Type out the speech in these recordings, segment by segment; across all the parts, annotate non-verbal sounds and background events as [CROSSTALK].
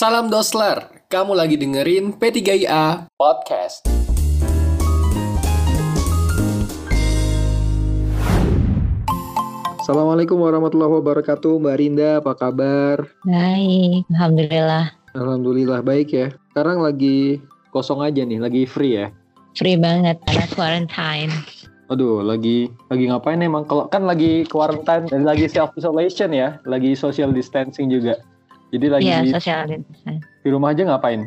Salam Dosler, kamu lagi dengerin P3IA Podcast. Assalamualaikum warahmatullahi wabarakatuh, Mbak Rinda, apa kabar? Baik, Alhamdulillah. Alhamdulillah baik ya. Sekarang lagi kosong aja nih, lagi free ya. Free banget karena quarantine. Aduh, lagi lagi ngapain emang? Kalau kan lagi quarantine dan lagi self isolation ya, lagi social distancing juga. Jadi lagi di, social di rumah aja ngapain?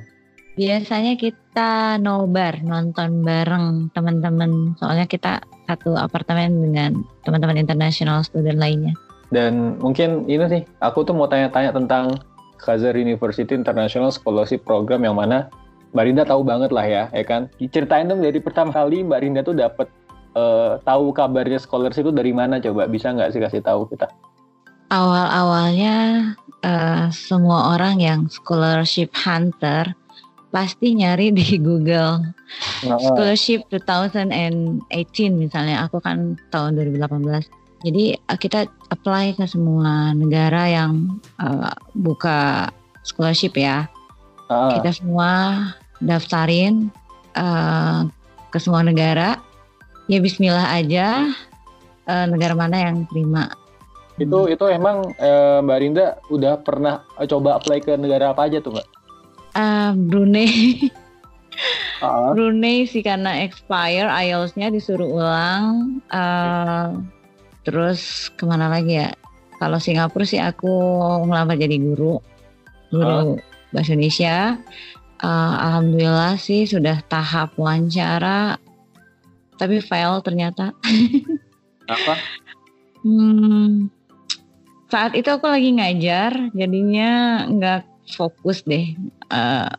Biasanya kita nobar, nonton bareng teman-teman. Soalnya kita satu apartemen dengan teman-teman international student lainnya. Dan mungkin ini sih, aku tuh mau tanya-tanya tentang Kaiser University International Scholarship Program yang mana Mbak Rinda tahu banget lah ya, ya kan? Ceritain dong dari pertama kali Mbak Rinda tuh dapat eh, tahu kabarnya scholarship itu dari mana coba? Bisa nggak sih kasih tahu kita? Awal-awalnya eh, semua orang yang scholarship hunter pasti nyari di [LAUGHS] Google. Nah, Scholarship 2018 misalnya, aku kan tahun 2018. Jadi eh, kita apply ke semua negara yang eh, buka scholarship ya. ah, Kita semua daftarin eh, ke semua negara. Ya Bismillah aja eh, negara mana yang terima. Itu itu emang eh, Mbak Rinda udah pernah eh, coba apply ke negara apa aja tuh Mbak? Eh, Brunei, Ah, Brunei sih karena expire IELTS-nya disuruh ulang. Eh, terus ke mana lagi ya? Kalau Singapura sih aku ngelamar jadi guru, guru bahasa Indonesia. Eh, Alhamdulillah sih sudah tahap wawancara, tapi fail ternyata. apa? Hmm, saat itu aku lagi ngajar, jadinya nggak fokus deh eh,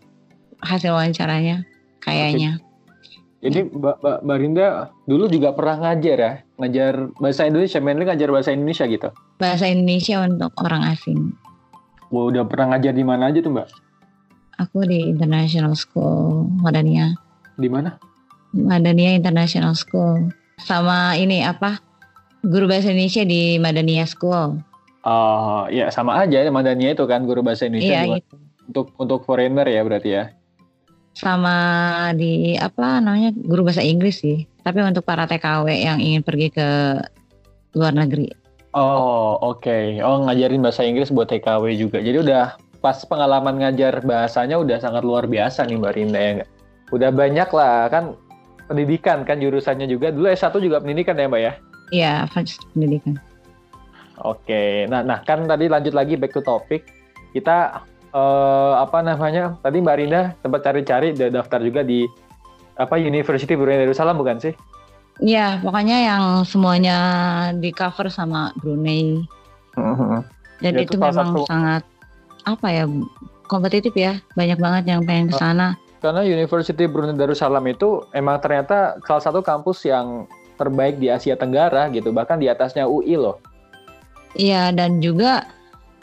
hasil wawancaranya kayaknya. Jadi Mbak, Mbak, Mbak Rinda dulu juga pernah ngajar ya, ngajar bahasa Indonesia, mainly ngajar bahasa Indonesia gitu. Bahasa Indonesia untuk orang asing. Wah, udah pernah ngajar di mana aja tuh Mbak? Aku di International School Madania, Di mana? Madania International School. Sama ini apa? Guru bahasa Indonesia di Madania School. Oh, ya sama aja Madania itu kan guru bahasa Indonesia Iya gitu. untuk untuk foreigner ya berarti ya. Sama di apa namanya guru bahasa Inggris sih. Tapi untuk para TKW yang ingin pergi ke luar negeri. Oh, oke. Oh, ngajarin bahasa Inggris buat TKW juga. Jadi udah pas pengalaman ngajar bahasanya udah sangat luar biasa nih Mbak Rinda ya nggak? Udah banyak lah kan pendidikan kan jurusannya juga. Dulu S1 juga pendidikan ya Mbak ya? Iya, pendidikan. Oke. Nah, nah kan tadi lanjut lagi back to topic. Kita eh, apa namanya? Tadi Mbak Rinda sempat cari-cari daftar juga di apa University Brunei Darussalam bukan sih? Iya, pokoknya yang semuanya di cover sama Brunei. Dan Ya, itu itu memang satu- sangat apa ya kompetitif ya. Banyak banget yang pengen ke sana. Karena University Brunei Darussalam itu emang ternyata salah satu kampus yang terbaik di Asia Tenggara gitu, bahkan di atasnya UI loh. Iya, dan juga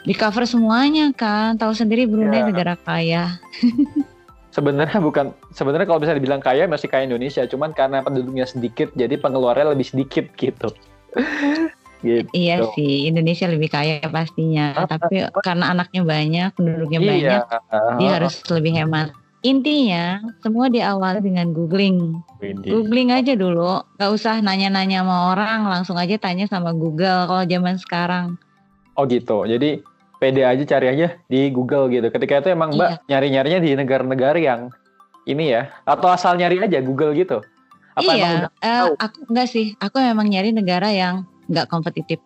di cover semuanya kan. Tahu sendiri Brunei Ya. negara kaya. Sebenarnya bukan sebenarnya kalau bisa dibilang kaya masih kaya Indonesia, cuman karena penduduknya sedikit jadi pengeluarannya lebih sedikit gitu. [LAUGHS] gitu. Iya sih, Indonesia lebih kaya pastinya. Ah, Tapi karena anaknya banyak, penduduknya Iya. banyak, dia harus lebih hemat. Intinya, semua diawali dengan googling. Widih. Googling aja dulu, gak usah nanya-nanya sama orang, langsung aja tanya sama Google kalau zaman sekarang. Oh gitu. Jadi pede aja cari aja di Google gitu. Ketika itu emang Mbak nyari-nyarinya di negara-negara yang ini ya atau asal nyari aja Google gitu. Apa emang iya, udah eh, tahu? aku enggak sih, aku memang nyari negara yang nggak kompetitif.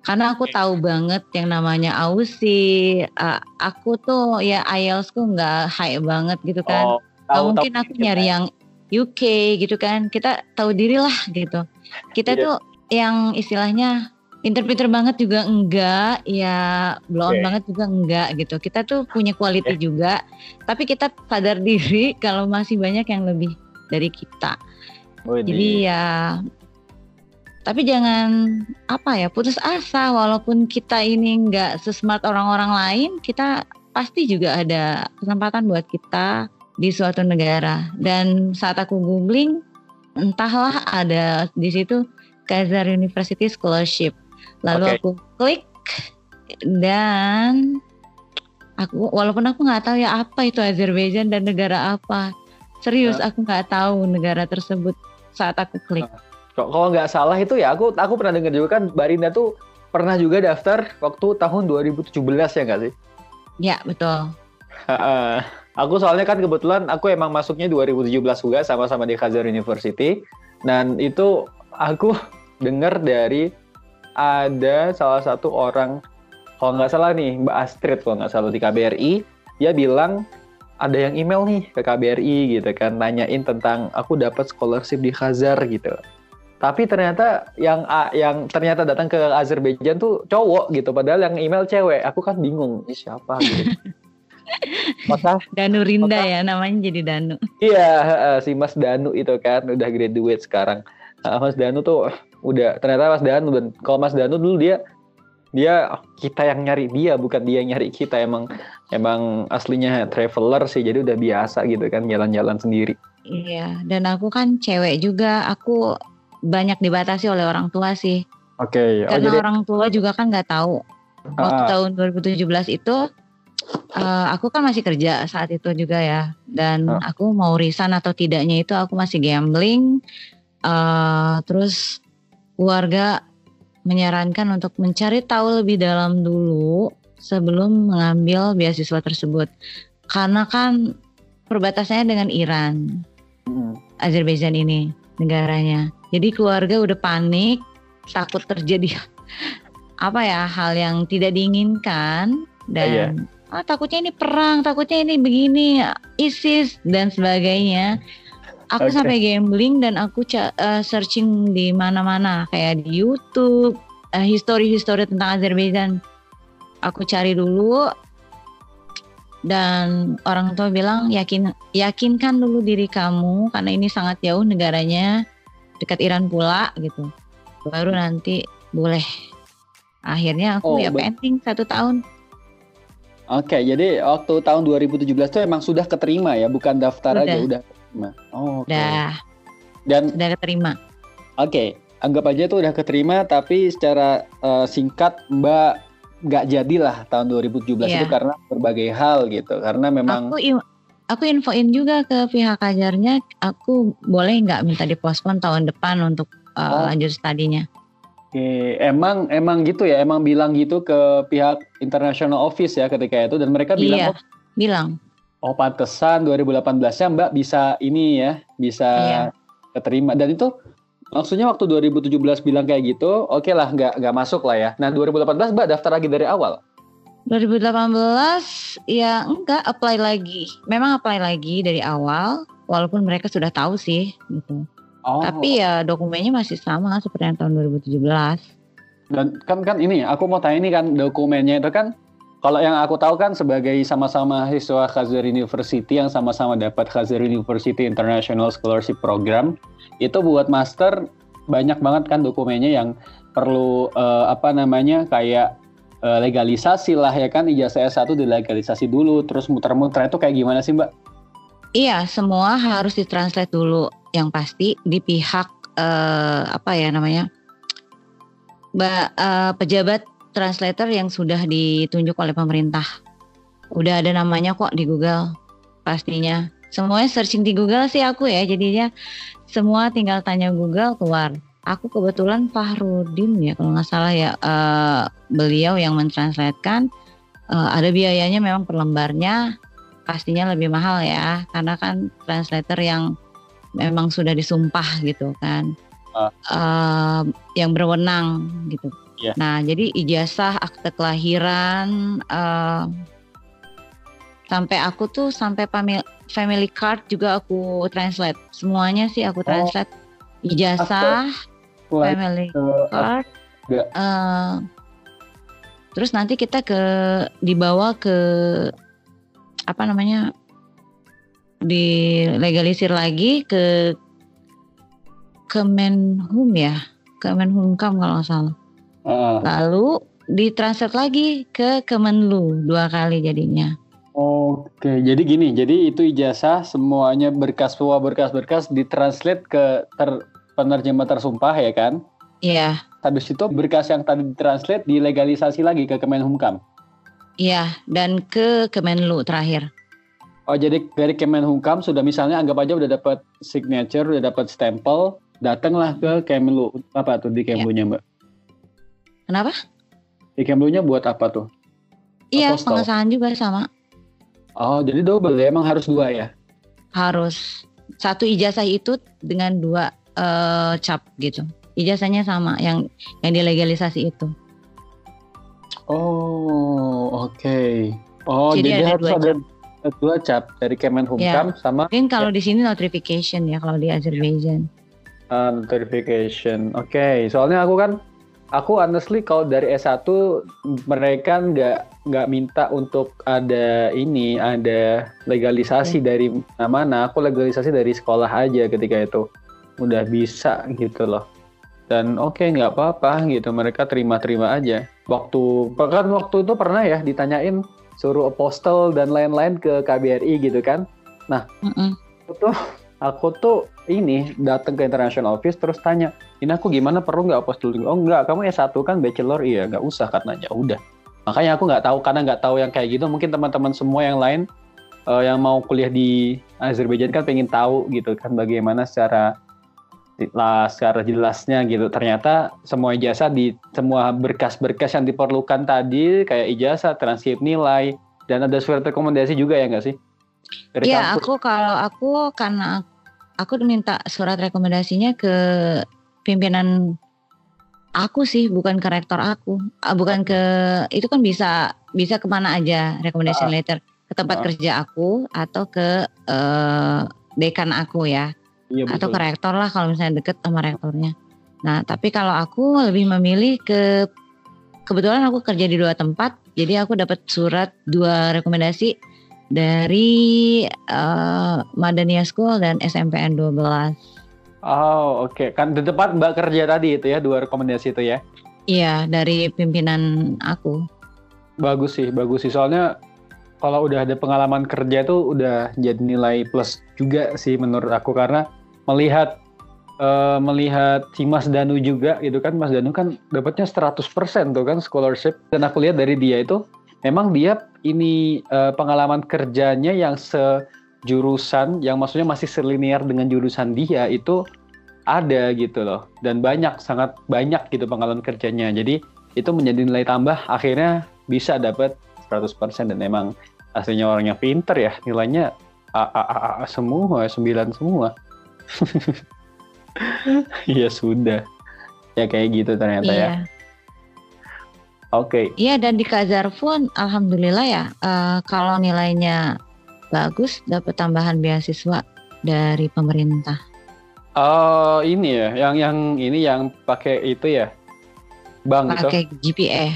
Karena aku tahu banget yang namanya Aussie, eh, aku tuh ya IELTS-ku nggak high banget gitu kan. Oh, tahu, mungkin tahu aku dikit nyari ya. yang UK gitu kan. Kita tahu diri lah gitu. Kita Iya. tuh yang istilahnya pinter-pinter banget juga enggak, ya blow on Oke. banget juga enggak gitu. Kita tuh punya quality juga, tapi kita sadar [LAUGHS] diri kalau masih banyak yang lebih dari kita. Jadi ya tapi jangan apa ya putus asa walaupun kita ini nggak sesmart orang-orang lain, kita pasti juga ada kesempatan buat kita di suatu negara. Dan saat aku googling, entahlah ada di situ Kaiser University Scholarship. Lalu Oke. aku klik dan Aku walaupun aku nggak tahu ya apa itu Azerbaijan dan negara apa. Serius aku nggak tahu negara tersebut saat aku klik. Kalau nggak salah itu ya aku aku pernah dengar juga kan Barinda tuh pernah juga daftar waktu tahun 2017 ya nggak sih? Ya betul. aku soalnya kan kebetulan aku emang masuknya 2017 juga sama-sama di Khazar University dan itu aku [LAUGHS] dengar dari ada salah satu orang kalau nggak salah nih Mbak Astrid kalau nggak salah di KBRI dia bilang ada yang email nih ke KBRI gitu kan nanyain tentang aku dapat scholarship di Khazar gitu tapi ternyata yang yang ternyata datang ke Azerbaijan tuh cowok gitu padahal yang email cewek. Aku kan bingung ini siapa? Gitu. [LAUGHS] Maka, Danu Rinda maka, ya namanya jadi Danu. Iya si Mas Danu itu kan udah graduate sekarang. Mas Danu tuh udah ternyata Mas Danu dan kalau Mas Danu dulu dia dia kita yang nyari dia bukan dia yang nyari kita. Emang emang aslinya traveler sih jadi udah biasa gitu kan jalan-jalan sendiri. Iya dan aku kan cewek juga. Aku banyak dibatasi oleh orang tua sih oke okay. oh, karena jadi... orang tua juga kan nggak tahu waktu ah. tahun 2017 itu uh, aku kan masih kerja saat itu juga ya dan ah. aku mau resign atau tidaknya itu aku masih gambling uh, terus keluarga menyarankan untuk mencari tahu lebih dalam dulu sebelum mengambil beasiswa tersebut. Karena kan perbatasannya dengan Iran, hmm. Azerbaijan ini negaranya. Jadi keluarga udah panik, takut terjadi [LAUGHS] apa ya hal yang tidak diinginkan dan yeah. oh, takutnya ini perang, takutnya ini begini, ISIS dan sebagainya aku okay. sampai gambling dan aku uh, searching di mana-mana kayak di YouTube uh, history-history tentang Azerbaijan aku cari dulu dan orang tua bilang yakin yakinkan dulu diri kamu karena ini sangat jauh negaranya dekat Iran pula gitu baru nanti boleh akhirnya aku oh, ya pending satu tahun Oke, okay, jadi waktu tahun 2017 itu emang sudah keterima ya, bukan daftar udah. aja, udah Oh, okay. Udah. Dan udah keterima. Oke, okay. anggap aja itu udah keterima tapi secara uh, singkat Mbak nggak jadilah tahun 2017 yeah. itu karena berbagai hal gitu. Karena memang aku aku infoin juga ke pihak ajarnya aku boleh nggak minta dipospon tahun depan untuk uh, oh. lanjut studinya. Oke, emang emang gitu ya, emang bilang gitu ke pihak international office ya ketika itu dan mereka bilang iya, oh, bilang Oh pantesan 2018-nya Mbak bisa ini ya, bisa iya. keterima. Dan itu maksudnya waktu 2017 bilang kayak gitu, oke okay lah nggak nggak masuk lah ya. Nah 2018 Mbak daftar lagi dari awal? 2018 ya enggak apply lagi. Memang apply lagi dari awal, walaupun mereka sudah tahu sih gitu. Oh. Tapi ya dokumennya masih sama seperti yang tahun 2017. Dan kan kan ini aku mau tanya ini kan dokumennya itu kan kalau yang aku tahu kan sebagai sama-sama siswa Khazir University yang sama-sama dapat Khazir University International Scholarship Program, itu buat master banyak banget kan dokumennya yang perlu uh, apa namanya kayak uh, legalisasi lah ya kan ijazah S1 dilegalisasi dulu terus muter-muter itu kayak gimana sih Mbak? Iya, semua harus ditranslate dulu yang pasti di pihak uh, apa ya namanya? Mbak uh, pejabat translator yang sudah ditunjuk oleh pemerintah. Udah ada namanya kok di Google pastinya. Semuanya searching di Google sih aku ya, jadinya semua tinggal tanya Google keluar. Aku kebetulan Fahrudin ya kalau nggak salah ya uh, beliau yang mentranslatekan uh, ada biayanya memang per lembarnya pastinya lebih mahal ya karena kan translator yang memang sudah disumpah gitu kan uh. Uh, yang berwenang gitu Yeah. Nah, jadi ijazah, akte kelahiran, uh, sampai aku tuh sampai family card juga aku translate. Semuanya sih aku translate. Oh. Ijazah, akte, family uh, card. Uh, terus nanti kita ke dibawa ke apa namanya? dilegalisir lagi ke Kemenhum ya, Kemenhumkam kalau nggak salah. Uh. Lalu ditranslate lagi ke Kemenlu dua kali jadinya. Oke, jadi gini, jadi itu ijazah semuanya berkas semua berkas-berkas ditranslate ke ter, penerjemah tersumpah ya kan? Iya. Habis itu berkas yang tadi ditranslate dilegalisasi lagi ke Kemenhumkam. Iya, dan ke Kemenlu terakhir. Oh jadi dari Kemenhukam sudah misalnya anggap aja udah dapat signature, udah dapat stempel, datanglah ke Kemenlu apa tuh di Kemlunya mbak? Kenapa? Di Kemlunya buat apa tuh? Iya, pengesahan juga sama. Oh jadi double ya, emang harus dua ya? Harus satu ijazah itu dengan dua eh, cap gitu. Ijazahnya sama yang yang dilegalisasi itu. Oh oke. Oh Jadi jadi, ada harus dua ada dua cap dari Kemenhukam sama Mungkin kalau di sini notification ya kalau di Azerbaijan. uh, notification. Oke, soalnya aku kan aku honestly kalau dari S1 mereka nggak nggak minta untuk ada ini ada legalisasi dari mana-mana. Aku legalisasi dari sekolah aja ketika itu udah bisa gitu loh. Dan oke nggak apa-apa gitu mereka terima-terima aja. Waktu kan waktu itu pernah ya ditanyain suruh apostel dan lain-lain ke KBRI gitu kan. Mm-mm. Aku tuh aku tuh ini datang ke international office terus tanya ini aku gimana perlu nggak apostle oh nggak kamu S1 kan bachelor iya nggak usah katanya udah makanya aku nggak tahu karena nggak tahu yang kayak gitu mungkin teman-teman semua yang lain eh, yang mau kuliah di Azerbaijan kan pengen tahu gitu kan bagaimana secara lah secara jelasnya gitu. Ternyata semua ijazah di semua berkas-berkas yang diperlukan tadi kayak ijazah transkrip nilai dan ada surat rekomendasi juga ya nggak sih? Iya, aku kalau aku karena aku minta surat rekomendasinya ke pimpinan aku sih, bukan ke rektor aku, Ah, bukan ke itu kan bisa bisa ke mana aja recommendation letter. Ke tempat Ah. kerja aku atau ke eh, dekan aku ya, Iya, atau ke rektor lah kalau misalnya deket sama rektornya. Nah, tapi kalau aku lebih memilih ke kebetulan aku kerja di dua tempat, jadi aku dapat surat dua rekomendasi dari eh, Madania School dan SMPN 12. Oh oke kan di tempat Mbak kerja tadi itu ya dua rekomendasi itu ya Iya, dari pimpinan aku. bagus sih bagus sih soalnya kalau udah ada pengalaman kerja itu udah jadi nilai plus juga sih menurut aku karena melihat eh, melihat si Mas Danu juga gitu kan. Mas Danu kan dapatnya 100% tuh kan scholarship. Dan aku lihat dari dia itu memang dia ini eh, pengalaman kerjanya yang sejurusan yang maksudnya masih selinier dengan jurusan dia itu ada gitu loh. Dan banyak sangat banyak gitu pengalaman kerjanya. Jadi itu menjadi nilai tambah. Akhirnya bisa dapat 100% dan emang aslinya orangnya pinter ya. Nilainya A, A, A, A semua 9 semua [LAUGHS] ya sudah ya kayak gitu ternyata ya Iya. oke Iya, dan di Kazar pun alhamdulillah ya eh, kalau nilainya bagus dapat tambahan beasiswa dari pemerintah. oh ini ya yang yang ini yang pakai itu ya bank itu Pakai GPA.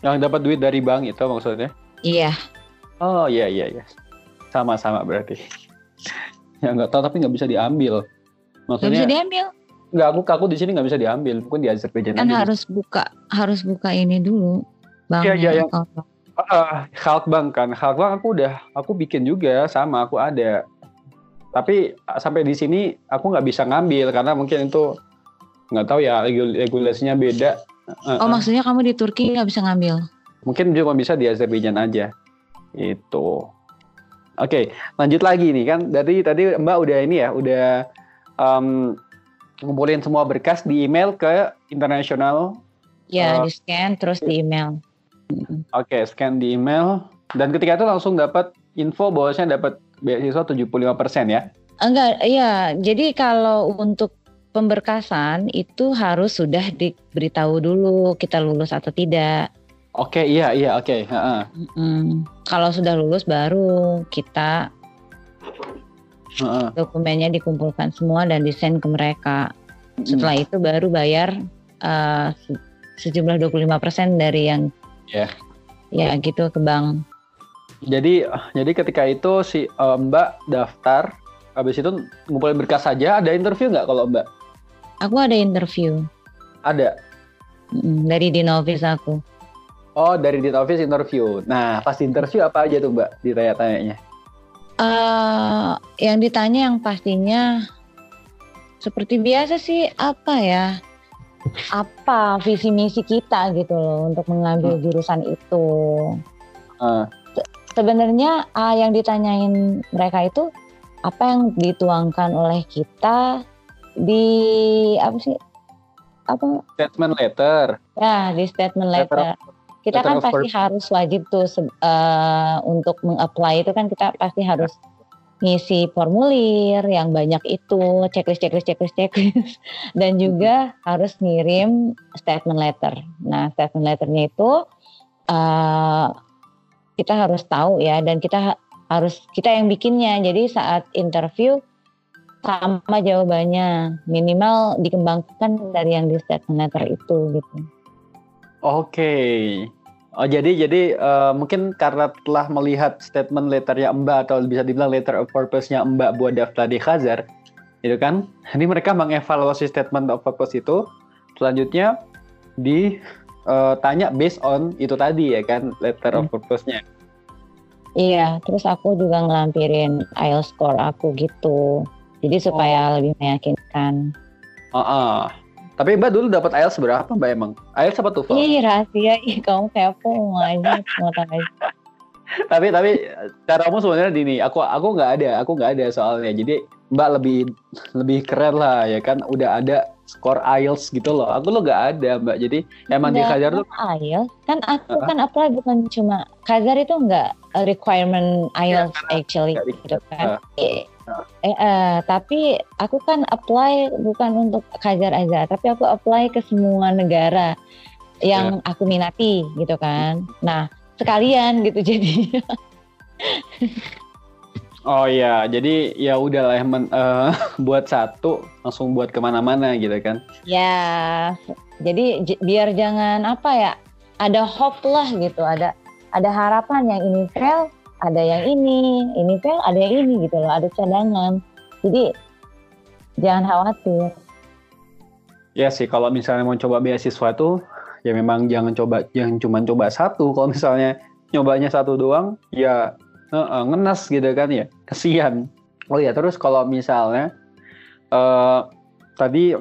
yang dapat duit dari bank itu maksudnya Iya. oh iya iya iya sama-sama berarti [LAUGHS] ya nggak tahu tapi nggak bisa diambil Gak bisa maksudnya diambil. nggak aku aku di sini nggak bisa diambil mungkin di Azerbaijan Kan aja. harus buka harus buka ini dulu. Iya, iya, iya. account. Ah, Halkbank kan, Halkbank aku udah, aku bikin juga sama, aku ada. Tapi sampai di sini aku nggak bisa ngambil karena mungkin itu nggak tahu ya regul- regulasinya beda. Ah, Oh maksudnya kamu di Turki nggak bisa ngambil? Mungkin cuma bisa di Azerbaijan aja. Itu. Oke, lanjut lagi nih kan. Dari tadi Mbak udah ini ya, udah em, ngumpulin semua berkas di email ke internasional Ya Oh. di scan terus di email. Oke, scan di email dan ketika itu langsung dapat info bahwasanya dapat beasiswa 75% ya. Enggak, iya. Jadi kalau untuk pemberkasan itu harus sudah diberitahu dulu kita lulus atau tidak. Oke, iya iya oke, heeh. Mm-mm. Kalau sudah lulus baru kita heeh. dokumennya dikumpulkan semua dan disend ke mereka. Setelah itu baru bayar se- sejumlah 25% dari yang Ya. ya gitu ke bank. Jadi jadi ketika itu si eh, Mbak daftar habis itu ngumpulin berkas saja ada interview nggak kalau Mbak? Aku ada interview Ada. dari Dinovis aku. Oh, dari di office interview. Nah, pas interview apa aja tuh Mbak ditanya-tanyanya? eh yang ditanya yang pastinya seperti biasa sih apa ya apa visi misi kita gitu loh untuk mengambil jurusan itu. Se- Sebenarnya ah, yang ditanyain mereka itu apa yang dituangkan oleh kita di apa sih apa Statement letter. ya di statement Letter letter. Kita kan pasti harus wajib tuh eh, untuk mengapply itu kan kita pasti harus ngisi formulir yang banyak itu checklist checklist checklist checklist [LAUGHS] dan juga harus ngirim statement letter. Nah statement letternya itu eh, kita harus tahu ya dan kita ha- harus kita yang bikinnya. Jadi saat interview sama jawabannya minimal dikembangkan dari yang di statement letter itu gitu. Oke. Oh jadi jadi eh, mungkin karena telah melihat statement letternya Mbak atau bisa dibilang letter of purpose-nya Mbak buat daftar di Khazar, itu kan? [LAUGHS] Ini mereka mengevaluasi statement of purpose itu, selanjutnya ditanya based on itu tadi ya kan letter of purpose-nya. Iya, terus aku juga ngelampirin IELTS score aku gitu. Jadi supaya lebih meyakinkan. Oh, oh. Tapi Mbak dulu dapat IELTS berapa Mbak emang? IELTS apa TOEFL? Ih, rahasia. Ih, kamu kepo aja, mau tahu aja. [LAUGHS] tapi tapi cara kamu sebenarnya gini aku aku nggak ada aku nggak ada soalnya jadi mbak lebih lebih keren lah ya kan udah ada skor IELTS gitu loh aku lo nggak ada mbak jadi emang di Nggak, Kajar tuh IELTS. Kan aku kan apply bukan cuma Kazar itu enggak a requirement IELTS actually nggak gitu kan. Eh, eh, eh, tapi aku kan apply bukan untuk Kazar aja, tapi aku apply ke semua negara yang aku minati gitu kan. Nah, sekalian gitu [LAUGHS] jadi. oh iya jadi ya udahlah men- eh, [LAUGHS] buat satu langsung buat ke mana-mana gitu kan Ya, jadi biar jangan apa ya, ada hope lah gitu, ada ada harapan yang ini fail, ada yang ini, ini fail, ada yang ini gitu loh, ada cadangan. Jadi jangan khawatir. ya sih kalau misalnya mau coba beasiswa tuh ya memang jangan coba jangan cuma coba satu kalau misalnya nyobanya satu doang ya eh, ngenes gitu kan ya kesian oh ya terus kalau misalnya eh tadi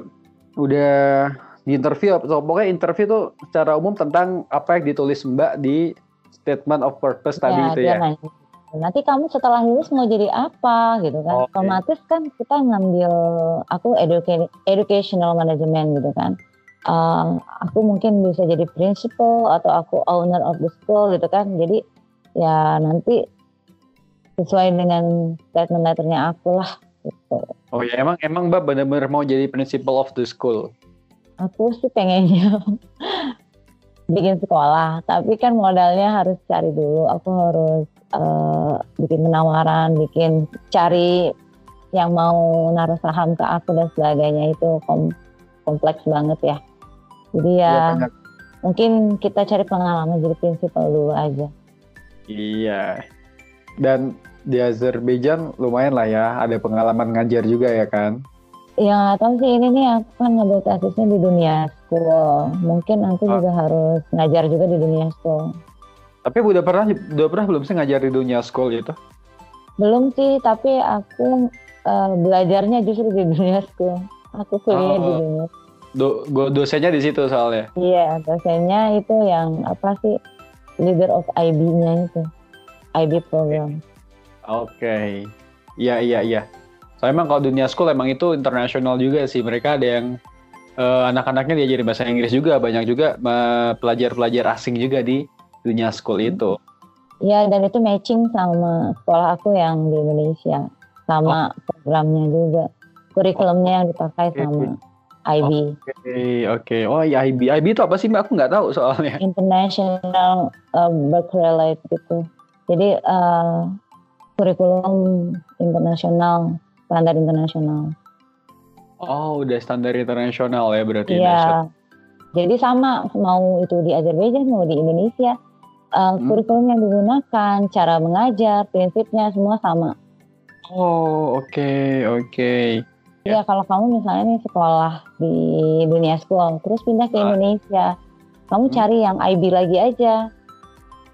udah di interview pokoknya interview tuh secara umum tentang apa yang ditulis mbak di statement of purpose tadi itu dia ya nanya, Nanti kamu setelah lulus mau jadi apa gitu kan? Oke. Otomatis kan kita ngambil aku educa- educational management gitu kan. Eh, aku mungkin bisa jadi principal atau aku owner of the school gitu kan. Jadi ya nanti sesuai dengan statement letternya aku lah gitu. oh ya emang emang mbak bener-bener mau jadi principal of the school Aku sih pengennya bikin sekolah, tapi kan modalnya harus cari dulu. Aku harus eh, bikin penawaran, bikin cari yang mau naruh saham ke aku dan sebagainya itu kom- kompleks banget ya. Jadi ya banyak. mungkin kita cari pengalaman jadi prinsipal dulu aja. Iya. Dan di Azerbaijan lumayan lah ya, ada pengalaman ngajar juga ya kan? Ya nggak tahu sih ini nih aku kan ngambil tesisnya di dunia school. Mungkin aku Ah. juga harus ngajar juga di dunia school. Tapi udah pernah udah pernah belum sih ngajar di dunia school gitu? Belum sih, tapi aku eh, belajarnya justru di dunia school. Aku kuliah di Oh. dunia. Do, go- dosennya di situ soalnya. Iya, dosennya itu yang apa sih leader of IB-nya itu, IB program. Oke. Iya iya iya. Soalnya emang kalau dunia school emang itu internasional juga sih. Mereka ada yang eh, anak-anaknya diajarin bahasa Inggris juga, banyak juga eh, pelajar-pelajar asing juga di dunia school itu. Iya, dan itu matching sama sekolah aku yang di Indonesia, sama programnya juga, kurikulumnya yang dipakai Oke. sama IB, Oke oke. Oh iya IB. IB itu apa sih mbak? Aku nggak tahu soalnya. International uh, Baccalaureate gitu. Jadi eh, kurikulum internasional, standar internasional. Oh udah standar internasional ya berarti. Iya. Jadi sama mau itu di Azerbaijan mau di Indonesia, uh, Hmm. kurikulum yang digunakan, cara mengajar, prinsipnya semua sama. Oh oke oke. Ya kalau kamu misalnya nih sekolah di dunia school, terus pindah ke Ah. Indonesia, kamu Hmm. cari yang IB lagi aja.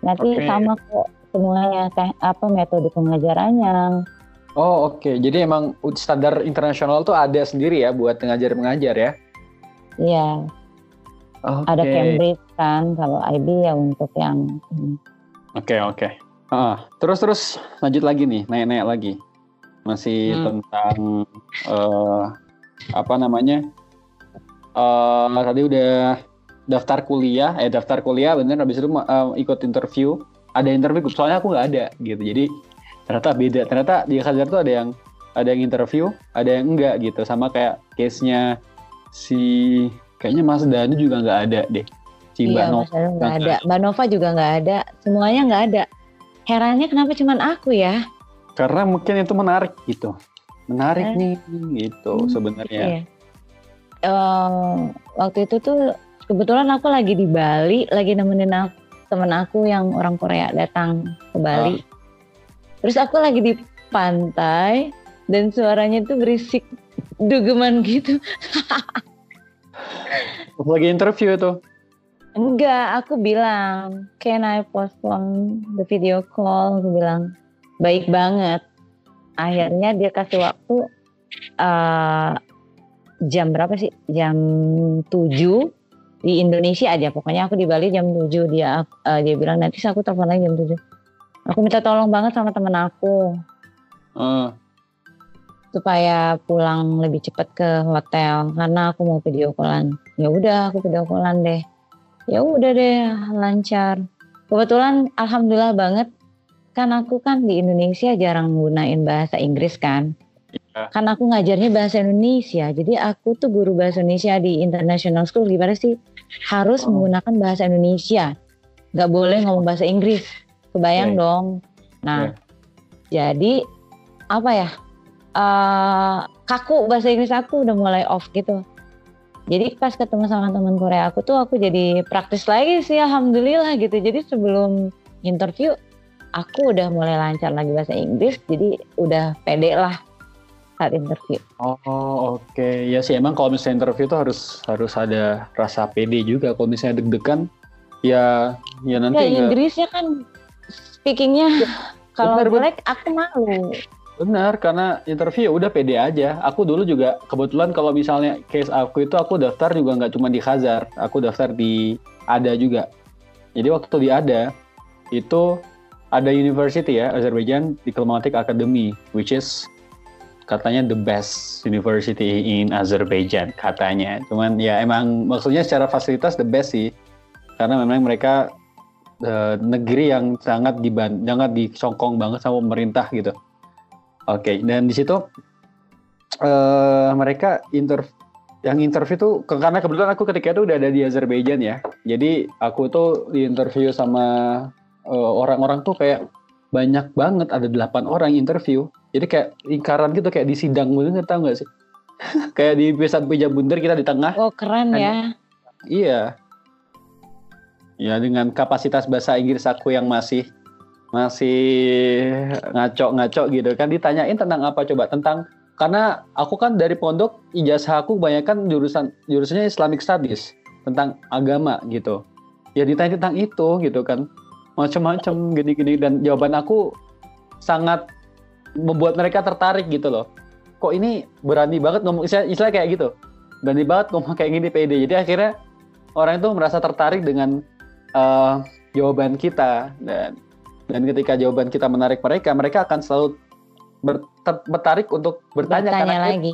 Nanti Oke. sama kok semuanya apa metode pengajarannya. Oh oke, jadi emang standar internasional tuh ada sendiri ya buat ngajar mengajar ya? Iya, Oke. ada Cambridge kan. Kalau IB ya untuk yang Oke oke. Ah, terus terus lanjut lagi nih, naik-naik lagi. Masih Hmm. tentang eh, apa namanya? Eh tadi udah daftar kuliah, eh daftar kuliah bener habis itu eh, ikut interview. Ada interview, soalnya aku nggak ada gitu. Jadi ternyata beda. Ternyata di Khazar tuh ada yang ada yang interview, ada yang enggak gitu. Sama kayak case-nya si kayaknya Mas Danu juga nggak ada deh. Si Mbak iya Nova. Mas Danu nggak ada, Mbak Nova juga nggak ada, semuanya nggak ada. Herannya kenapa cuman aku ya? karena mungkin itu menarik gitu Eh. menarik nih gitu Hmm, sebenarnya Iya. Eh, waktu itu tuh kebetulan aku lagi di Bali, lagi nemenin aku, temen aku yang orang Korea datang ke Bali. Terus aku lagi di pantai dan suaranya tuh berisik dugeman gitu. [LAUGHS] Lagi interview itu Enggak, aku bilang, can I postpone the video call? Aku bilang, baik banget. Akhirnya dia kasih waktu eh, jam berapa sih? Jam 7 di Indonesia aja. Pokoknya aku di Bali jam 7 dia eh, dia bilang nanti aku telepon lagi jam 7. Aku minta tolong banget sama temen aku Eh, supaya pulang lebih cepat ke hotel karena aku mau video callan. Ya udah aku video callan deh. Ya udah deh lancar. Kebetulan alhamdulillah banget kan aku kan di Indonesia jarang gunain bahasa Inggris kan. Iya. Kan aku ngajarnya bahasa Indonesia. Jadi aku tuh guru bahasa Indonesia di international school gimana sih? Harus Oh. menggunakan bahasa Indonesia. Gak boleh ngomong bahasa Inggris. Kebayang Iya. dong. Nah, jadi apa ya? eh kaku bahasa Inggris aku udah mulai off gitu. Jadi pas ketemu sama teman Korea aku tuh aku jadi praktis lagi sih alhamdulillah gitu. Jadi sebelum interview aku udah mulai lancar lagi bahasa Inggris jadi udah pede lah saat interview. oh oke ya sih emang kalau misalnya interview tuh harus harus ada rasa pede juga kalau misalnya deg-degan ya ya nanti Ya Inggrisnya kan speakingnya [SIGHS] kalau benar, jelek aku malu. benar karena interview ya udah pede aja. Aku dulu juga kebetulan kalau misalnya case aku itu aku daftar juga nggak cuma di Khazar aku daftar di ADA juga. Jadi waktu di ADA itu ada university ya Azerbaijan Diplomatic Academy which is katanya the best university in Azerbaijan katanya. Cuman ya emang maksudnya secara fasilitas the best sih. Karena memang mereka eh, negeri yang sangat diban sangat disongkong banget sama pemerintah gitu Oke, dan di situ eh mereka inter yang interview tuh karena kebetulan aku ketika itu udah ada di Azerbaijan ya. Jadi aku tuh di interview sama eh, orang-orang tuh kayak banyak banget ada delapan orang interview. Jadi kayak lingkaran gitu kayak di sidang gitu tahu nggak sih? [LAUGHS] kayak di pesat meja bundar kita di tengah. Oh keren ya. Iya. Ya dengan kapasitas bahasa Inggris aku yang masih masih ngaco-ngaco gitu kan ditanyain tentang apa coba tentang karena aku kan dari pondok ijazah aku kebanyakan jurusan jurusannya Islamic Studies tentang agama gitu. Ya ditanya tentang itu gitu kan. Macam-macam gini-gini dan jawaban aku sangat membuat mereka tertarik gitu loh. Kok ini berani banget ngomong istilah, istilah kayak gitu. Berani banget ngomong kayak gini pede. Jadi akhirnya orang itu merasa tertarik dengan eh, jawaban kita dan dan ketika jawaban kita menarik mereka, mereka akan selalu ber- ter- tertarik untuk bertanya, Bertanya karena kepo, lagi.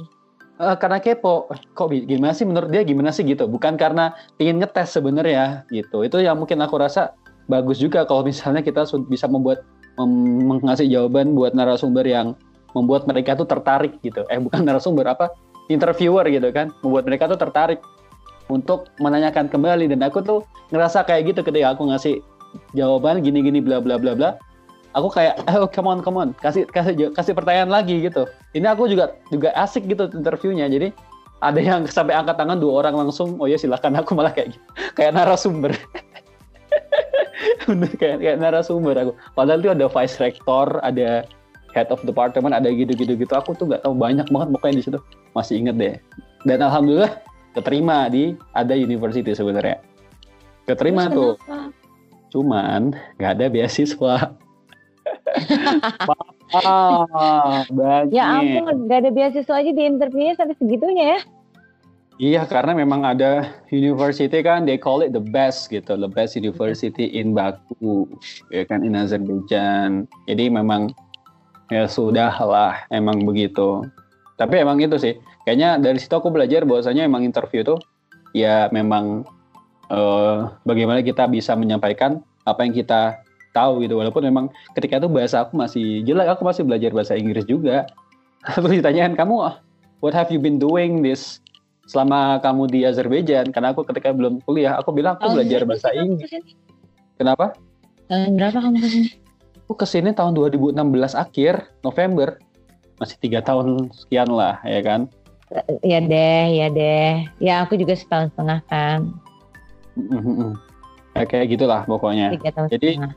Eh, karena kepo. Eh, Kok gimana sih menurut dia gimana sih gitu? Bukan karena ingin ngetes sebenarnya gitu. Itu yang mungkin aku rasa bagus juga kalau misalnya kita bisa membuat mem- mengasih jawaban buat narasumber yang membuat mereka tuh tertarik gitu. Eh bukan [LAUGHS] narasumber apa? Interviewer gitu kan, membuat mereka tuh tertarik untuk menanyakan kembali. Dan aku tuh ngerasa kayak gitu ketika aku ngasih jawaban gini-gini bla bla bla bla. Aku kayak [LAUGHS] oh come on come on. Kasih kasih kasih pertanyaan lagi gitu. Ini aku juga juga asik gitu interviewnya. Jadi ada yang [LAUGHS] sampai angkat tangan dua orang langsung oh ya silakan. Aku malah kayak gitu. [LAUGHS] kayak narasumber. Bener kayak kayak narasumber aku. Padahal itu ada vice rector ada head of department ada gitu-gitu gitu. Aku tuh nggak tahu banyak banget pokoknya di situ. Masih inget deh. Dan alhamdulillah keterima di ada university sebenarnya keterima Terus tuh kenapa? cuman nggak ada beasiswa. ah, banyak. Ya ampun, gak ada beasiswa aja di interviewnya sampai segitunya ya. Iya, karena memang ada university kan, they call it the best gitu, the best university in Baku, ya kan, in Azerbaijan. Jadi memang ya sudah lah, emang begitu. Tapi emang itu sih, kayaknya dari situ aku belajar bahwasanya emang interview tuh ya memang uh, bagaimana kita bisa menyampaikan apa yang kita tahu gitu, walaupun memang ketika itu bahasa aku masih jelek, aku masih belajar bahasa Inggris juga. [LAUGHS] Terus ditanyakan kamu, what have you been doing this selama kamu di Azerbaijan karena aku ketika belum kuliah aku bilang aku oh, belajar bahasa Inggris. Kenapa? Tahun berapa kamu ke sini? Aku ke sini tahun 2016 akhir November masih tiga tahun sekian lah ya kan? Ya deh, ya deh. Ya aku juga setahun setengah kan. ya, kayak gitulah pokoknya. Jadi setengah.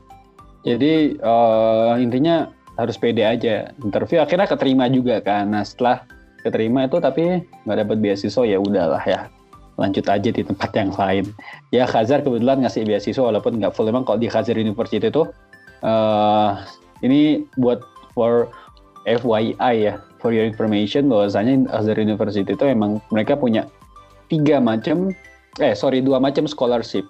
jadi uh, intinya harus pede aja. Interview akhirnya keterima juga kan. Nah setelah keterima itu tapi nggak dapat beasiswa ya udahlah ya lanjut aja di tempat yang lain ya Khazar kebetulan ngasih beasiswa walaupun nggak full emang kalau di Khazar University itu uh, ini buat for FYI ya for your information bahwasanya Khazar University itu emang mereka punya tiga macam eh sorry dua macam scholarship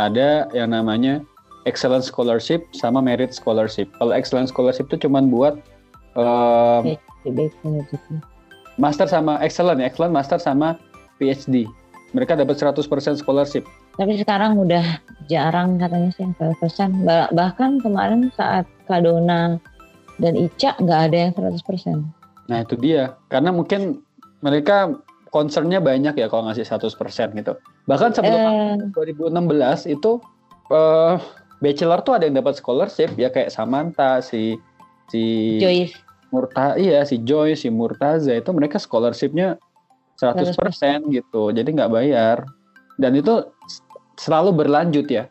ada yang namanya excellence scholarship sama merit scholarship kalau excellence scholarship itu cuma buat uh, master sama excellent ya, excellent master sama PhD. Mereka dapat 100% scholarship. Tapi sekarang udah jarang katanya sih yang 100%. Bahkan kemarin saat Kadona dan Ica nggak ada yang 100%. Nah itu dia. Karena mungkin mereka concernnya banyak ya kalau ngasih 100% gitu. Bahkan sebelum eh. 2016 itu uh, bachelor tuh ada yang dapat scholarship ya kayak Samantha si si Joyce Murta iya si Joy si Murtaza itu mereka scholarshipnya 100%, 100%. gitu jadi nggak bayar dan itu selalu berlanjut ya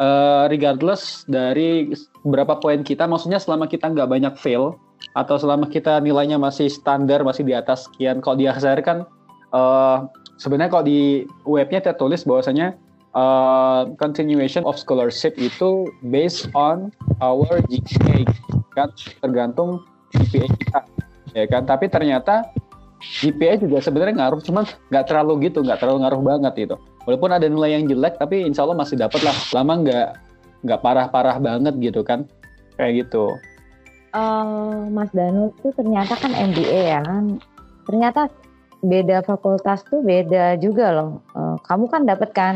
uh, regardless dari berapa poin kita maksudnya selama kita nggak banyak fail atau selama kita nilainya masih standar masih di atas sekian kalau di akhir kan uh, sebenarnya kalau di webnya tertulis bahwasanya uh, continuation of scholarship itu based on our GPA kan? Tergantung GPA kita ya kan? Tapi ternyata GPA juga sebenarnya ngaruh cuman nggak terlalu gitu nggak terlalu ngaruh banget gitu. Walaupun ada nilai yang jelek tapi insya Allah masih dapat lah lama nggak nggak parah-parah banget gitu kan kayak gitu uh, Mas Danu tuh ternyata kan MBA ya kan ternyata beda fakultas tuh beda juga loh uh, kamu kan dapat kan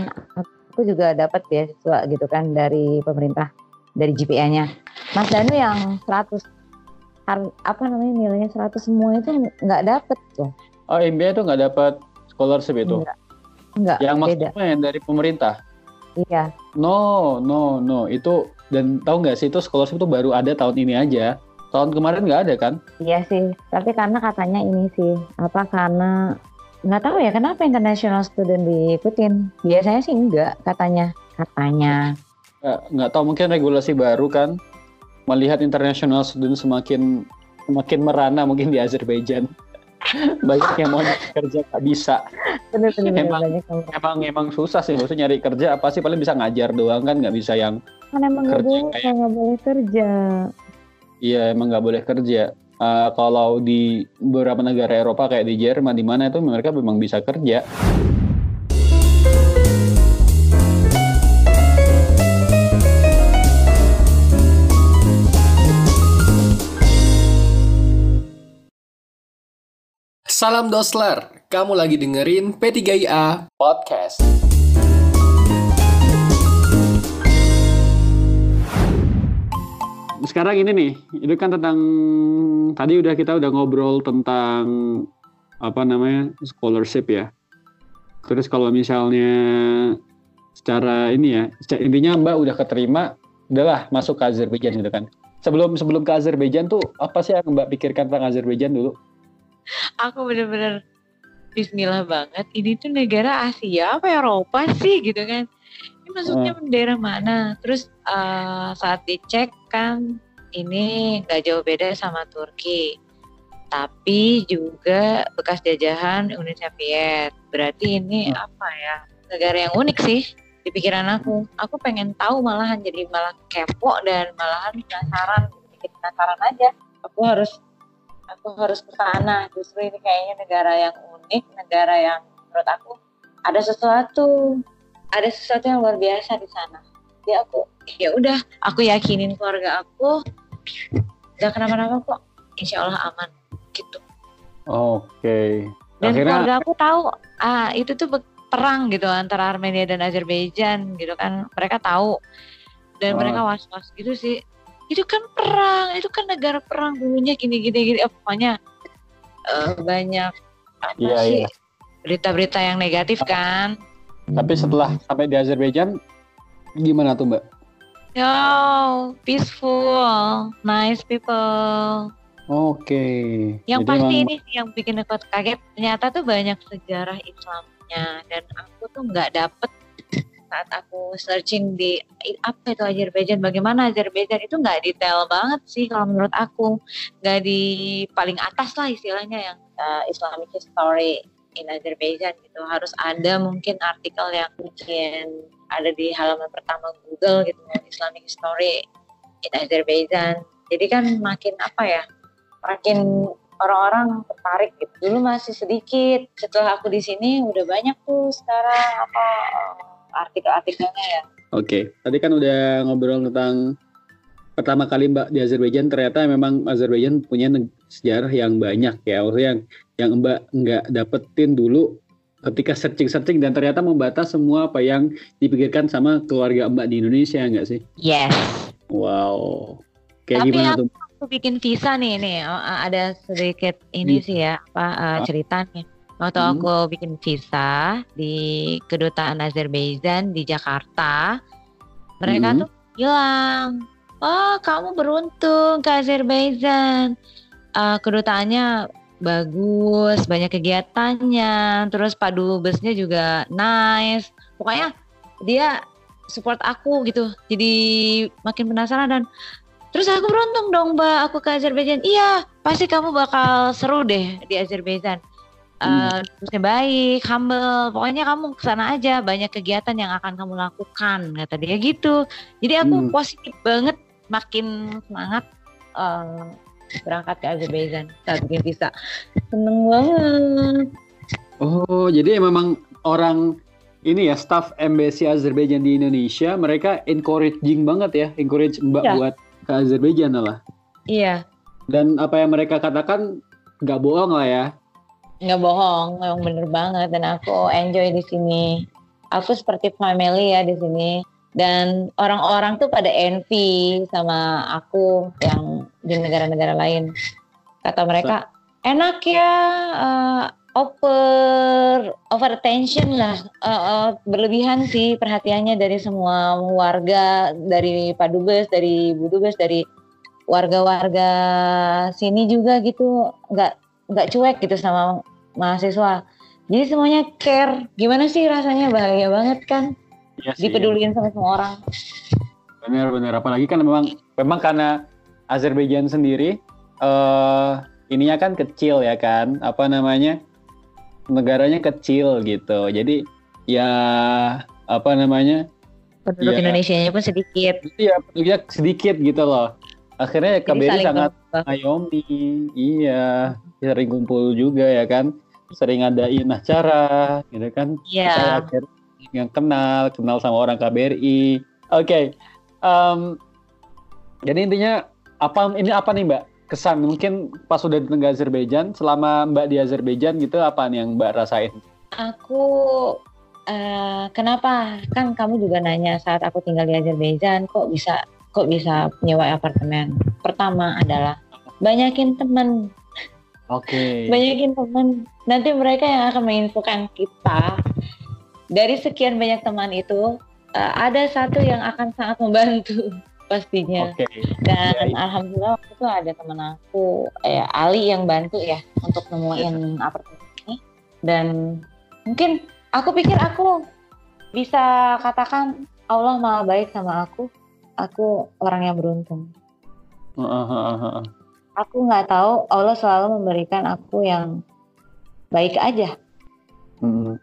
aku juga dapat beasiswa gitu kan dari pemerintah dari GPA-nya Mas Danu yang 100 apa namanya nilainya 100 semua itu nggak dapet tuh. Oh MBA itu nggak dapat scholarship itu? Enggak. Enggak. Yang maksudnya yang dari pemerintah? Iya. No, no, no. Itu dan tahu nggak sih itu scholarship itu baru ada tahun ini aja. Tahun kemarin nggak ada kan? Iya sih. Tapi karena katanya ini sih apa karena nggak tahu ya kenapa international student diikutin. Biasanya sih enggak katanya. Katanya. Nggak, nggak tahu mungkin regulasi baru kan melihat international student semakin semakin merana mungkin di Azerbaijan [LAUGHS] banyak yang mau kerja nggak bisa. Bener, bener, emang, banyak emang emang susah sih maksudnya nyari kerja. Apa sih paling bisa ngajar doang kan nggak bisa yang kan emang nggak boleh nggak boleh kerja. Iya emang nggak boleh kerja. Uh, kalau di beberapa negara Eropa kayak di Jerman di mana itu mereka memang bisa kerja Salam Dosler, kamu lagi dengerin P3IA Podcast. Sekarang ini nih, itu kan tentang tadi udah kita udah ngobrol tentang apa namanya scholarship ya. Terus kalau misalnya secara ini ya, intinya Mbak udah keterima, udahlah masuk ke Azerbaijan gitu kan. Sebelum sebelum ke Azerbaijan tuh apa sih yang Mbak pikirkan tentang Azerbaijan dulu? Aku bener-bener Bismillah banget. Ini tuh negara Asia apa Eropa sih gitu kan? Ini masuknya uh. daerah mana? Terus uh, saat dicek kan ini nggak jauh beda sama Turki, tapi juga bekas jajahan Uni Soviet. Berarti ini uh. apa ya? Negara yang unik sih di pikiran aku. Aku pengen tahu malahan jadi malah kepo dan malahan penasaran, bikin penasaran aja. Aku harus aku harus ke sana. Justru ini kayaknya negara yang unik negara yang menurut aku ada sesuatu ada sesuatu yang luar biasa di sana. Ya aku ya udah aku yakinin keluarga aku gak kenapa-napa kok. Insya Allah aman gitu. Oke. dan Akhirnya keluarga aku tahu ah itu tuh perang gitu antara Armenia dan Azerbaijan gitu kan. Mereka tahu. Dan Oh. mereka was-was gitu sih itu kan perang itu kan negara perang dulunya gini gini gini Eh, pokoknya eh, banyak apa Iya, sih iya. berita-berita yang negatif kan tapi setelah sampai di Azerbaijan gimana tuh Mbak? yo peaceful nice people Oke. Yang Jadi pasti emang- ini sih yang bikin aku kaget. Ternyata tuh banyak sejarah Islamnya dan aku tuh nggak dapet saat aku searching di apa itu Azerbaijan, bagaimana Azerbaijan itu nggak detail banget sih kalau menurut aku, nggak di paling atas lah istilahnya yang uh, Islamic history in Azerbaijan gitu. Harus ada mungkin artikel yang mungkin ada di halaman pertama Google gitu Islamic history in Azerbaijan. Jadi kan makin apa ya? makin orang-orang tertarik gitu. Dulu masih sedikit. Setelah aku di sini udah banyak tuh sekarang apa eh, artikel-artikelnya ya. Oke, tadi kan udah ngobrol tentang pertama kali Mbak di Azerbaijan ternyata memang Azerbaijan punya sejarah yang banyak ya, maksudnya yang yang Mbak nggak dapetin dulu ketika searching-searching dan ternyata membatas semua apa yang dipikirkan sama keluarga Mbak di Indonesia nggak sih? Yes. Wow, kayak Tapi gimana aku- tuh? Aku bikin visa nih nih. Oh, eh, ada sedikit ini Iya. sih ya apa eh, Ah. ceritanya. Waktu Hmm. aku bikin visa di kedutaan Azerbaijan di Jakarta, mereka Hmm. tuh bilang, "Oh, kamu beruntung ke Azerbaijan. Eh, kedutaannya bagus, banyak kegiatannya, terus Pak Dubesnya juga nice. Pokoknya dia support aku gitu. Jadi makin penasaran dan terus aku beruntung dong, Mbak, aku ke Azerbaijan. Iya, pasti kamu bakal seru deh di Azerbaijan. Eh, dubesnya baik, humble. Pokoknya kamu ke sana aja, banyak kegiatan yang akan kamu lakukan, kata dia gitu. Jadi aku Hmm. positif banget, makin semangat eh, berangkat ke Azerbaijan saat bikin visa. Seneng banget. Oh, jadi memang orang ini ya staff embassy Azerbaijan di Indonesia mereka encouraging banget ya, encourage Mbak Iya. buat ke Azerbaijan lah. Iya, Dan apa yang mereka katakan nggak bohong lah ya. Nggak bohong, memang bener banget dan aku enjoy di sini. Aku seperti family ya di sini dan orang-orang tuh pada envy sama aku yang di negara-negara lain. Kata mereka, enak ya eh, over over attention lah, Eh, eh, berlebihan sih perhatiannya dari semua warga, dari Pak Dubes, dari Bu Dubes, dari warga-warga sini juga gitu, nggak nggak cuek gitu sama mahasiswa. Jadi semuanya care. Gimana sih rasanya bahagia banget kan? Iya sih. Dipeduliin sama semua orang. Benar-benar apalagi kan memang memang karena Azerbaijan sendiri eh ininya kan kecil ya kan, apa namanya? negaranya kecil gitu. Jadi ya apa namanya? Penduduk Iya. Indonesia-nya pun sedikit. Iya, penduduknya sedikit gitu loh. Akhirnya Jadi KBRI sangat membantu. Ayomi, iya, sering kumpul juga ya kan, sering ngadain acara, gitu kan. Akhirnya yang kenal, kenal sama orang KBRI. Oke, em, jadi intinya apa ini apa nih Mbak? Kesan mungkin pas sudah di negara Azerbaijan, selama Mbak di Azerbaijan gitu apa nih yang Mbak rasain? Aku eh, kenapa? Kan kamu juga nanya saat aku tinggal di Azerbaijan kok bisa kok bisa nyewa apartemen. Pertama adalah banyakin teman Oke. banyakin teman nanti mereka yang akan menginfokan kita dari sekian banyak teman itu eh, ada satu yang akan sangat membantu [LAUGHS] pastinya Oke. dan Iya, iya. alhamdulillah waktu itu ada teman aku eh, Ali yang bantu ya untuk nemuin apartemen ini dan mungkin aku pikir aku bisa katakan Allah maha baik sama aku aku orang yang beruntung Heeh, heeh, heeh. Aku nggak tahu Allah selalu memberikan aku yang baik aja. Mm.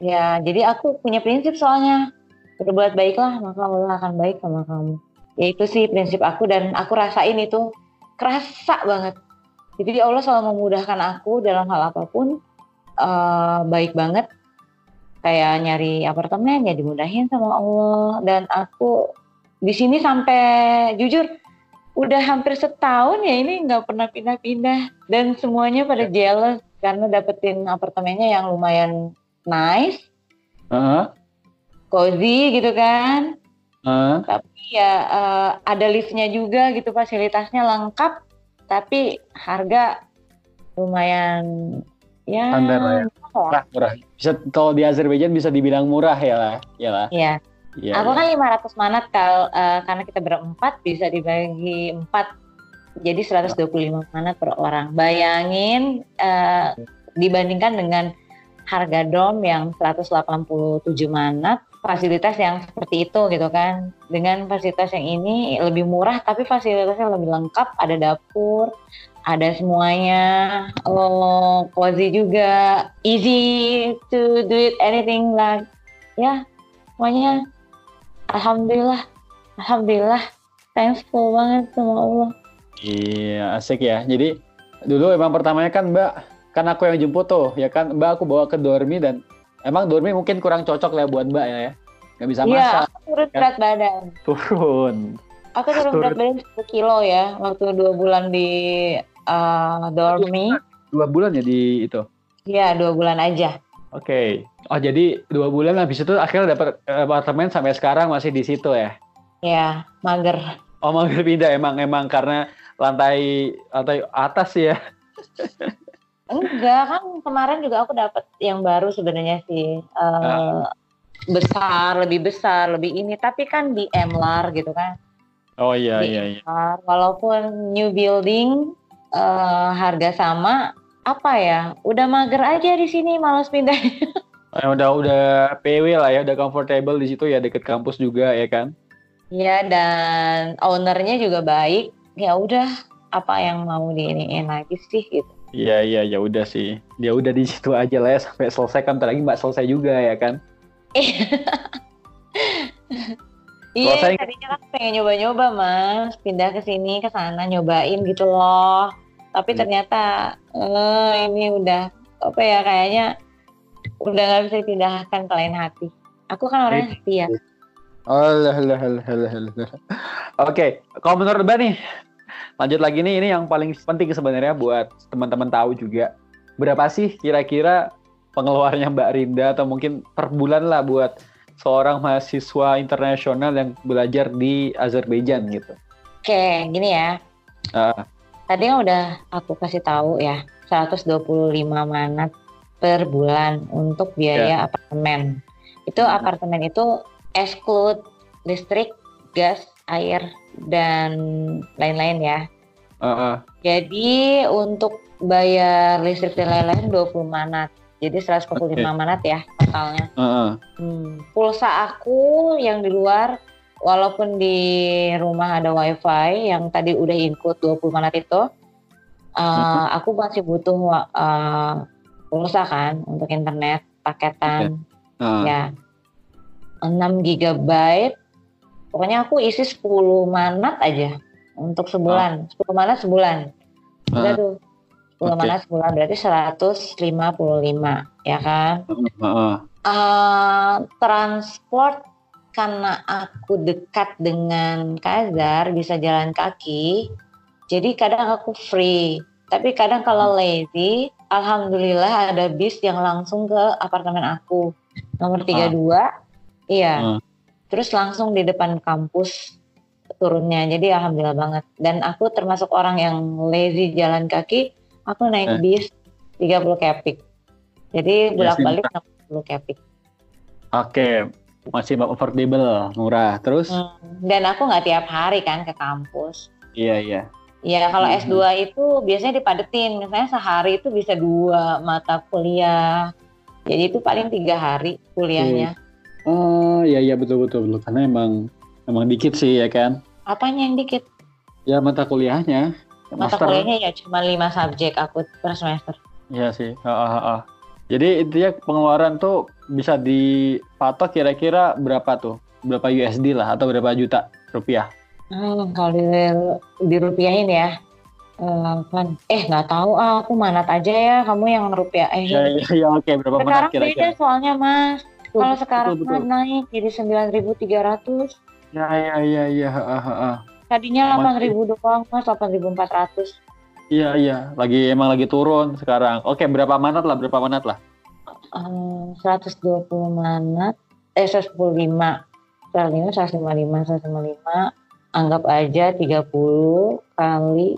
Ya, jadi aku punya prinsip soalnya berbuat baiklah maka Allah akan baik sama kamu. Ya itu sih prinsip aku dan aku rasain itu kerasa banget. Jadi Allah selalu memudahkan aku dalam hal apa pun eh, baik banget. Kayak nyari apartemen ya dimudahin sama Allah dan aku di sini sampai jujur udah hampir setahun ya ini nggak pernah pindah-pindah dan semuanya pada jealous karena dapetin apartemennya yang lumayan nice, Heeh. cozy gitu kan. Heeh. Tapi ya eh, ada liftnya juga gitu fasilitasnya lengkap tapi harga lumayan ya Standar lah ya. murah. murah bisa kalau di Azerbaijan bisa dibilang murah ya lah ya lah Iya. Iya, Aku iya. kan 500 manat kal eh, karena kita berempat bisa dibagi empat jadi 125 manat per orang. Bayangin eh, dibandingkan dengan harga dom yang 187 manat, fasilitas yang seperti itu gitu kan. Dengan fasilitas yang ini lebih murah tapi fasilitasnya lebih lengkap, ada dapur, ada semuanya. Oh, cozy juga, easy to do it anything like ya semuanya Alhamdulillah, Alhamdulillah, thankful banget sama Allah. Iya, asik ya. Jadi dulu emang pertamanya kan Mbak, kan aku yang jemput tuh, ya kan Mbak aku bawa ke dormi dan emang dormi mungkin kurang cocok lah buat Mbak ya, ya. Nggak bisa Iya, masak, aku turun kan? berat badan. turun. Aku turun Turun. berat badan 10 kilo ya, waktu dua bulan di uh, dormi. Dua bulan ya di itu. Iya, dua bulan aja. Oke. Oh jadi dua bulan habis itu akhirnya dapat apartemen sampai sekarang masih di situ ya? Ya, mager. Oh mampir pindah emang emang karena lantai lantai atas ya. Enggak, kan kemarin juga aku dapat yang baru sebenarnya sih. Uh, besar, lebih besar, lebih ini. Tapi kan di Emlar gitu kan. Oh iya Di iya iya. Walaupun new building, uh, harga sama, apa ya? Udah mager aja di sini, malas pindah. [LAUGHS] Eh, udah udah PW lah ya, udah comfortable di situ ya deket kampus juga ya kan? Ya dan ownernya juga baik. Ya udah apa yang mau diiniin lagi sih gitu. Iya iya ya udah sih. Dia udah di situ aja lah ya sampai selesai kan. Lagi mbak selesai juga ya kan? [LAUGHS] Iya, tadinya kan pengen nyoba-nyoba mas, pindah ke sini ke sana nyobain gitu loh. Tapi Hmm. ternyata eh, ini udah apa ya kayaknya udah nggak bisa dipindahkan ke lain hati. Aku kan orangnya setia. Allah Allah Allah Allah Allah. Oke, kalau menurut mbak nih, lanjut lagi nih ini yang paling penting sebenarnya buat teman-teman tahu juga. Berapa sih kira-kira pengeluarannya Mbak Rinda atau mungkin per bulan lah buat seorang mahasiswa internasional yang belajar di Azerbaijan gitu. Oke, gini ya. Ah. Tadi kan udah aku kasih tahu ya, 125 manat per bulan untuk biaya apartemen. Itu apartemen itu exclude listrik, gas, air, dan lain-lain ya. Ah, ah. Jadi untuk bayar listrik dan lain-lain 20 manat. Jadi 145 Oke. manat ya totalnya. Ah, ah. Hmm. Pulsa aku yang di luar, walaupun di rumah ada wifi yang tadi udah include 20 manat itu, uh, aku masih butuh uh, pulsa kan untuk internet paketan Ah. ya 6 GB. Pokoknya aku isi 10 manat aja untuk sebulan. 10 manat sebulan. Udah Ah. tuh. 10 Oke. manat sebulan berarti 155 ya kan? Ah, ah. Eh, transport karena aku dekat dengan Kazar bisa jalan kaki jadi kadang aku free. Tapi kadang kalau lazy alhamdulillah ada bis yang langsung ke apartemen aku. Nomor 32 iya. Ah. terus langsung di depan kampus turunnya jadi alhamdulillah banget. Dan aku termasuk orang yang lazy jalan kaki aku naik Eh. bis 30 kepik. Jadi Ya sih, bolak-balik 60 kepik. Oke, masih affordable, murah. Terus? Hmm, Dan aku nggak tiap hari kan ke kampus. Iya iya. Ya kalau Mhm. S2 itu biasanya dipadetin. Misalnya sehari itu bisa dua mata kuliah. Jadi itu paling tiga hari kuliahnya. Oh iya iya betul betul betul karena emang emang dikit sih ya kan. Apanya yang dikit? Ya mata kuliahnya. Mata Master. kuliahnya ya cuma lima subjek aku per semester. Iya sih. Ah, ah, ah. Jadi intinya pengeluaran tuh bisa dipatok kira-kira berapa tuh? Berapa USD lah atau berapa juta rupiah? Hmm, kalau di, dirupiahin ya. Eh, kan eh nggak tahu ah aku manat aja ya kamu yang rupiah eh Ya, ya, ya oke berapa menit sekarang beda kira-kira? soalnya mas kalau sekarang betul, betul. naik jadi 9.300 Ya ya ya ya. ha, ha, ha. tadinya Mas- 8.000 doang mas 8.400 Iya iya, lagi emang lagi turun sekarang. Oke, berapa manat lah? Berapa manat lah? Eh, 120 manat eh 115 105 155 155 anggap aja 30 kali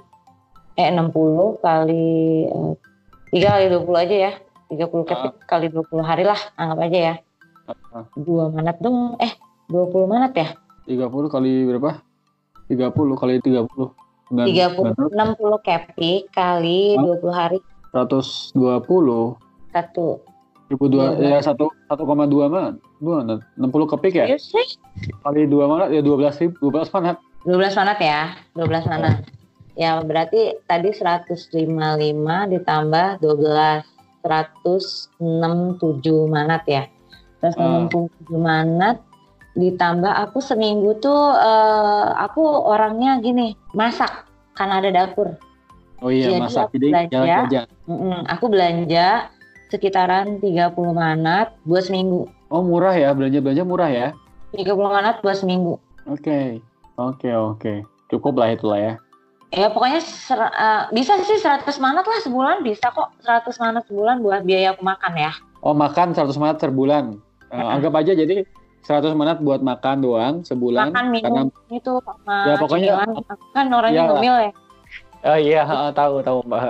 eh 60 kali eh, 3 kali 20 aja ya 30 kali, kali 20 hari lah anggap aja ya Ah. dua manat dong eh 20 manat ya 30 kali berapa? 30 kali 30. Sembilan- 30 60 kepik kali Hah? 20 hari. 120 satu. Ribu dua ya satu satu koma dua man dua man. 60 kepik ya? Kali dua manat ya 12 ribu 12 manat 12 manat ya 12 manat ya berarti tadi 155 ditambah 12 167 manat ya 167 manat ditambah aku seminggu tuh eh, aku orangnya gini masak karena ada dapur. Oh iya Jadi masak. aku jadi belanja. jalan-jalan Mm-mm, aku belanja sekitaran 30 manat buat seminggu. Oh murah ya belanja belanja murah ya? 30 manat buat seminggu. Oke oke oke. Cukup lah itulah ya. Ya pokoknya ser- eh, bisa sih 100 manat lah sebulan bisa kok 100 manat sebulan buat biaya aku makan ya. oh makan 100 manat per bulan. Eh, anggap aja jadi 100 manat buat makan doang sebulan makan karena minum itu sama Ya, pokoknya- cemilan. Aku kan orangnya Ya. ngemil ya. oh iya tahu tahu mbak.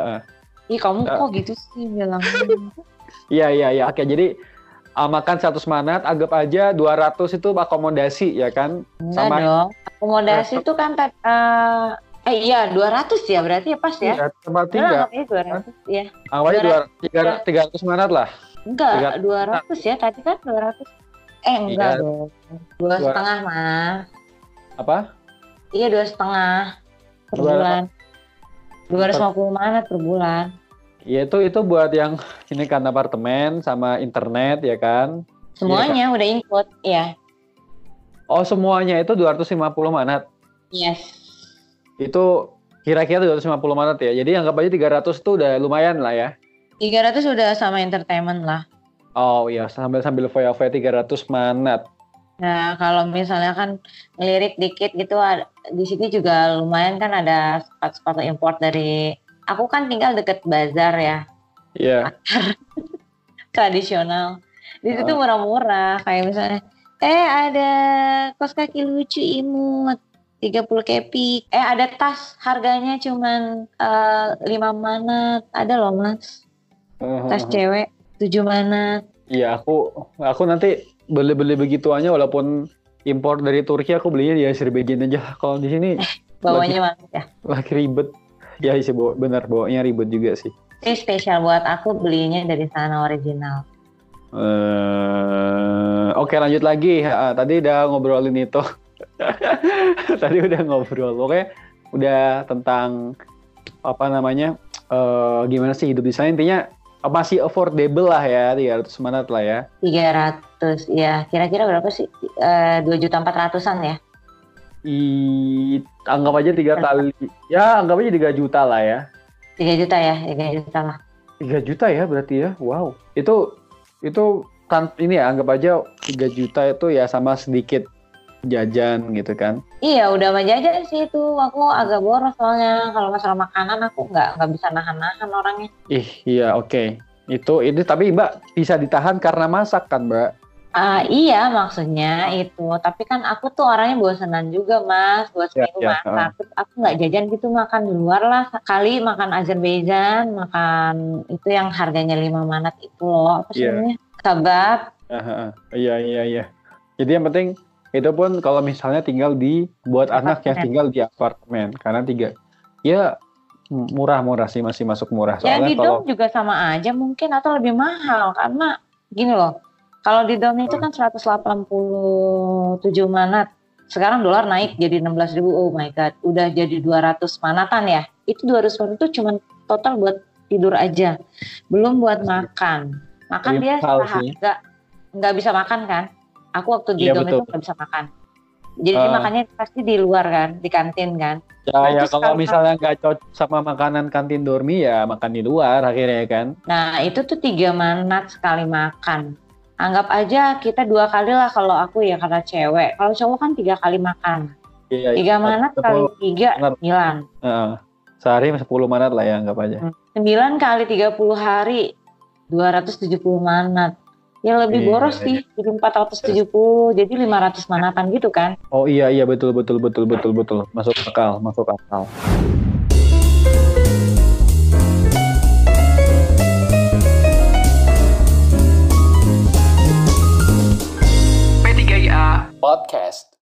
Ih kamu Ya. kok gitu sih bilang. [LAUGHS] Iya iya iya. Oke, jadi uh, makan 100 manat anggap aja 200 itu akomodasi ya kan? Enggak Sama- dong. Akomodasi itu kan tet- eh eh iya 200 ya berarti ya pas ya. Iya, tinggal. anggap aja 200 ya. Anggap aja 200, 300 manat lah. Enggak, Tiga- 200 ya. Tadi kan 200. Eh enggak Iya. dong. Dua Dua- setengah mas. Apa? Iya dua setengah per Dua- bulan. 250 manat per bulan. Ya itu itu buat yang [LAUGHS] ini kan apartemen sama internet ya kan? Semuanya udah include, ya. Oh, semuanya itu 250 manat. Yes. Itu kira-kira 250 manat ya. Jadi anggap aja 300 itu udah lumayan lah ya. 300 udah sama entertainment lah. Oh iya, sambil sambil foya-foya 300 manat. Nah, kalau misalnya kan ngelirik dikit gitu di sini juga lumayan kan ada sepatu-sepatu import dari aku kan tinggal deket bazar ya, Iya. [LAUGHS] tradisional. Di situ Ah. murah-murah kayak misalnya eh ada kos kaki lucu imut 30 kepik. Eh ada tas harganya cuman eh, 5 manat. Ada loh, Mas. Tas cewek 7 manat. Iya, aku aku nanti beli-beli begituannya walaupun impor dari Turki aku belinya di Azerbaijan aja. Kalau di sini Bawanya banget ya. lagi ribet. Ya sih, bawa, benar bawanya ribet juga sih. Ini spesial buat aku belinya dari sana original. eh Oke lanjut lagi. Ah, tadi udah ngobrolin itu. [LAUGHS] tadi udah ngobrol. Oke, udah tentang apa namanya? eh gimana sih hidup di sana intinya eh, masih affordable lah ya 300 manat lah ya. 300 ya kira-kira berapa sih? Eh, dua juta empat ratusan ya? I, anggap aja tiga kali ya anggap aja 3 juta lah ya. 3 juta ya 3 juta lah 3 juta ya berarti ya wow. Itu itu kan ini ya anggap aja 3 juta itu ya sama sedikit jajan gitu kan? Iya udah mah jajan sih itu. Aku agak boros soalnya. Kalau masalah makanan aku nggak nggak bisa nahan-nahan orangnya. Ih iya oke. Itu ini tapi mbak bisa ditahan karena masak kan mbak? Ah iya maksudnya itu. Tapi kan aku tuh orangnya bosenan juga mas. Buat Ya, seminggu ya, masak. Terus aku nggak jajan gitu makan di luar lah. Sekali makan Azerbaijan makan itu yang harganya 5 manat itu loh. Apa sih Iya. namanya? Kebab. Aha, iya iya iya. Jadi yang penting itu pun kalau misalnya tinggal di buat anak yang tinggal di apartemen karena tiga ya murah-murah sih masih masuk murah Ya soalnya di kalau dom juga sama aja mungkin atau lebih mahal karena gini loh. Kalau di dom itu kan 187 manat. Sekarang dolar naik jadi 16.000. Oh my god, udah jadi 200 manatan ya. Itu 200 manat itu cuma total buat tidur aja. Belum buat makan. Makan dia sih. nggak nggak bisa makan kan? Aku waktu di Iya, dom betul. itu nggak bisa makan. Jadi Ah. makannya pasti di luar kan, di kantin kan. Ya, ya kalau misalnya nggak cocok sama makanan kantin dormi ya makan di luar akhirnya kan. Nah itu tuh tiga manat sekali makan. Anggap aja kita dua kali lah kalau aku ya karena cewek. Kalau cowok kan tiga kali makan. Iya. Tiga manat kali tiga, sembilan. Heeh. sehari 10 manat lah ya anggap aja. Sembilan kali 30 hari, 270 manat ya lebih iya, boros iya, sih iya. jadi iya. 470 jadi 500 manatan gitu kan. Oh iya iya betul betul betul betul betul. Masuk akal masuk akal. P3IA Podcast.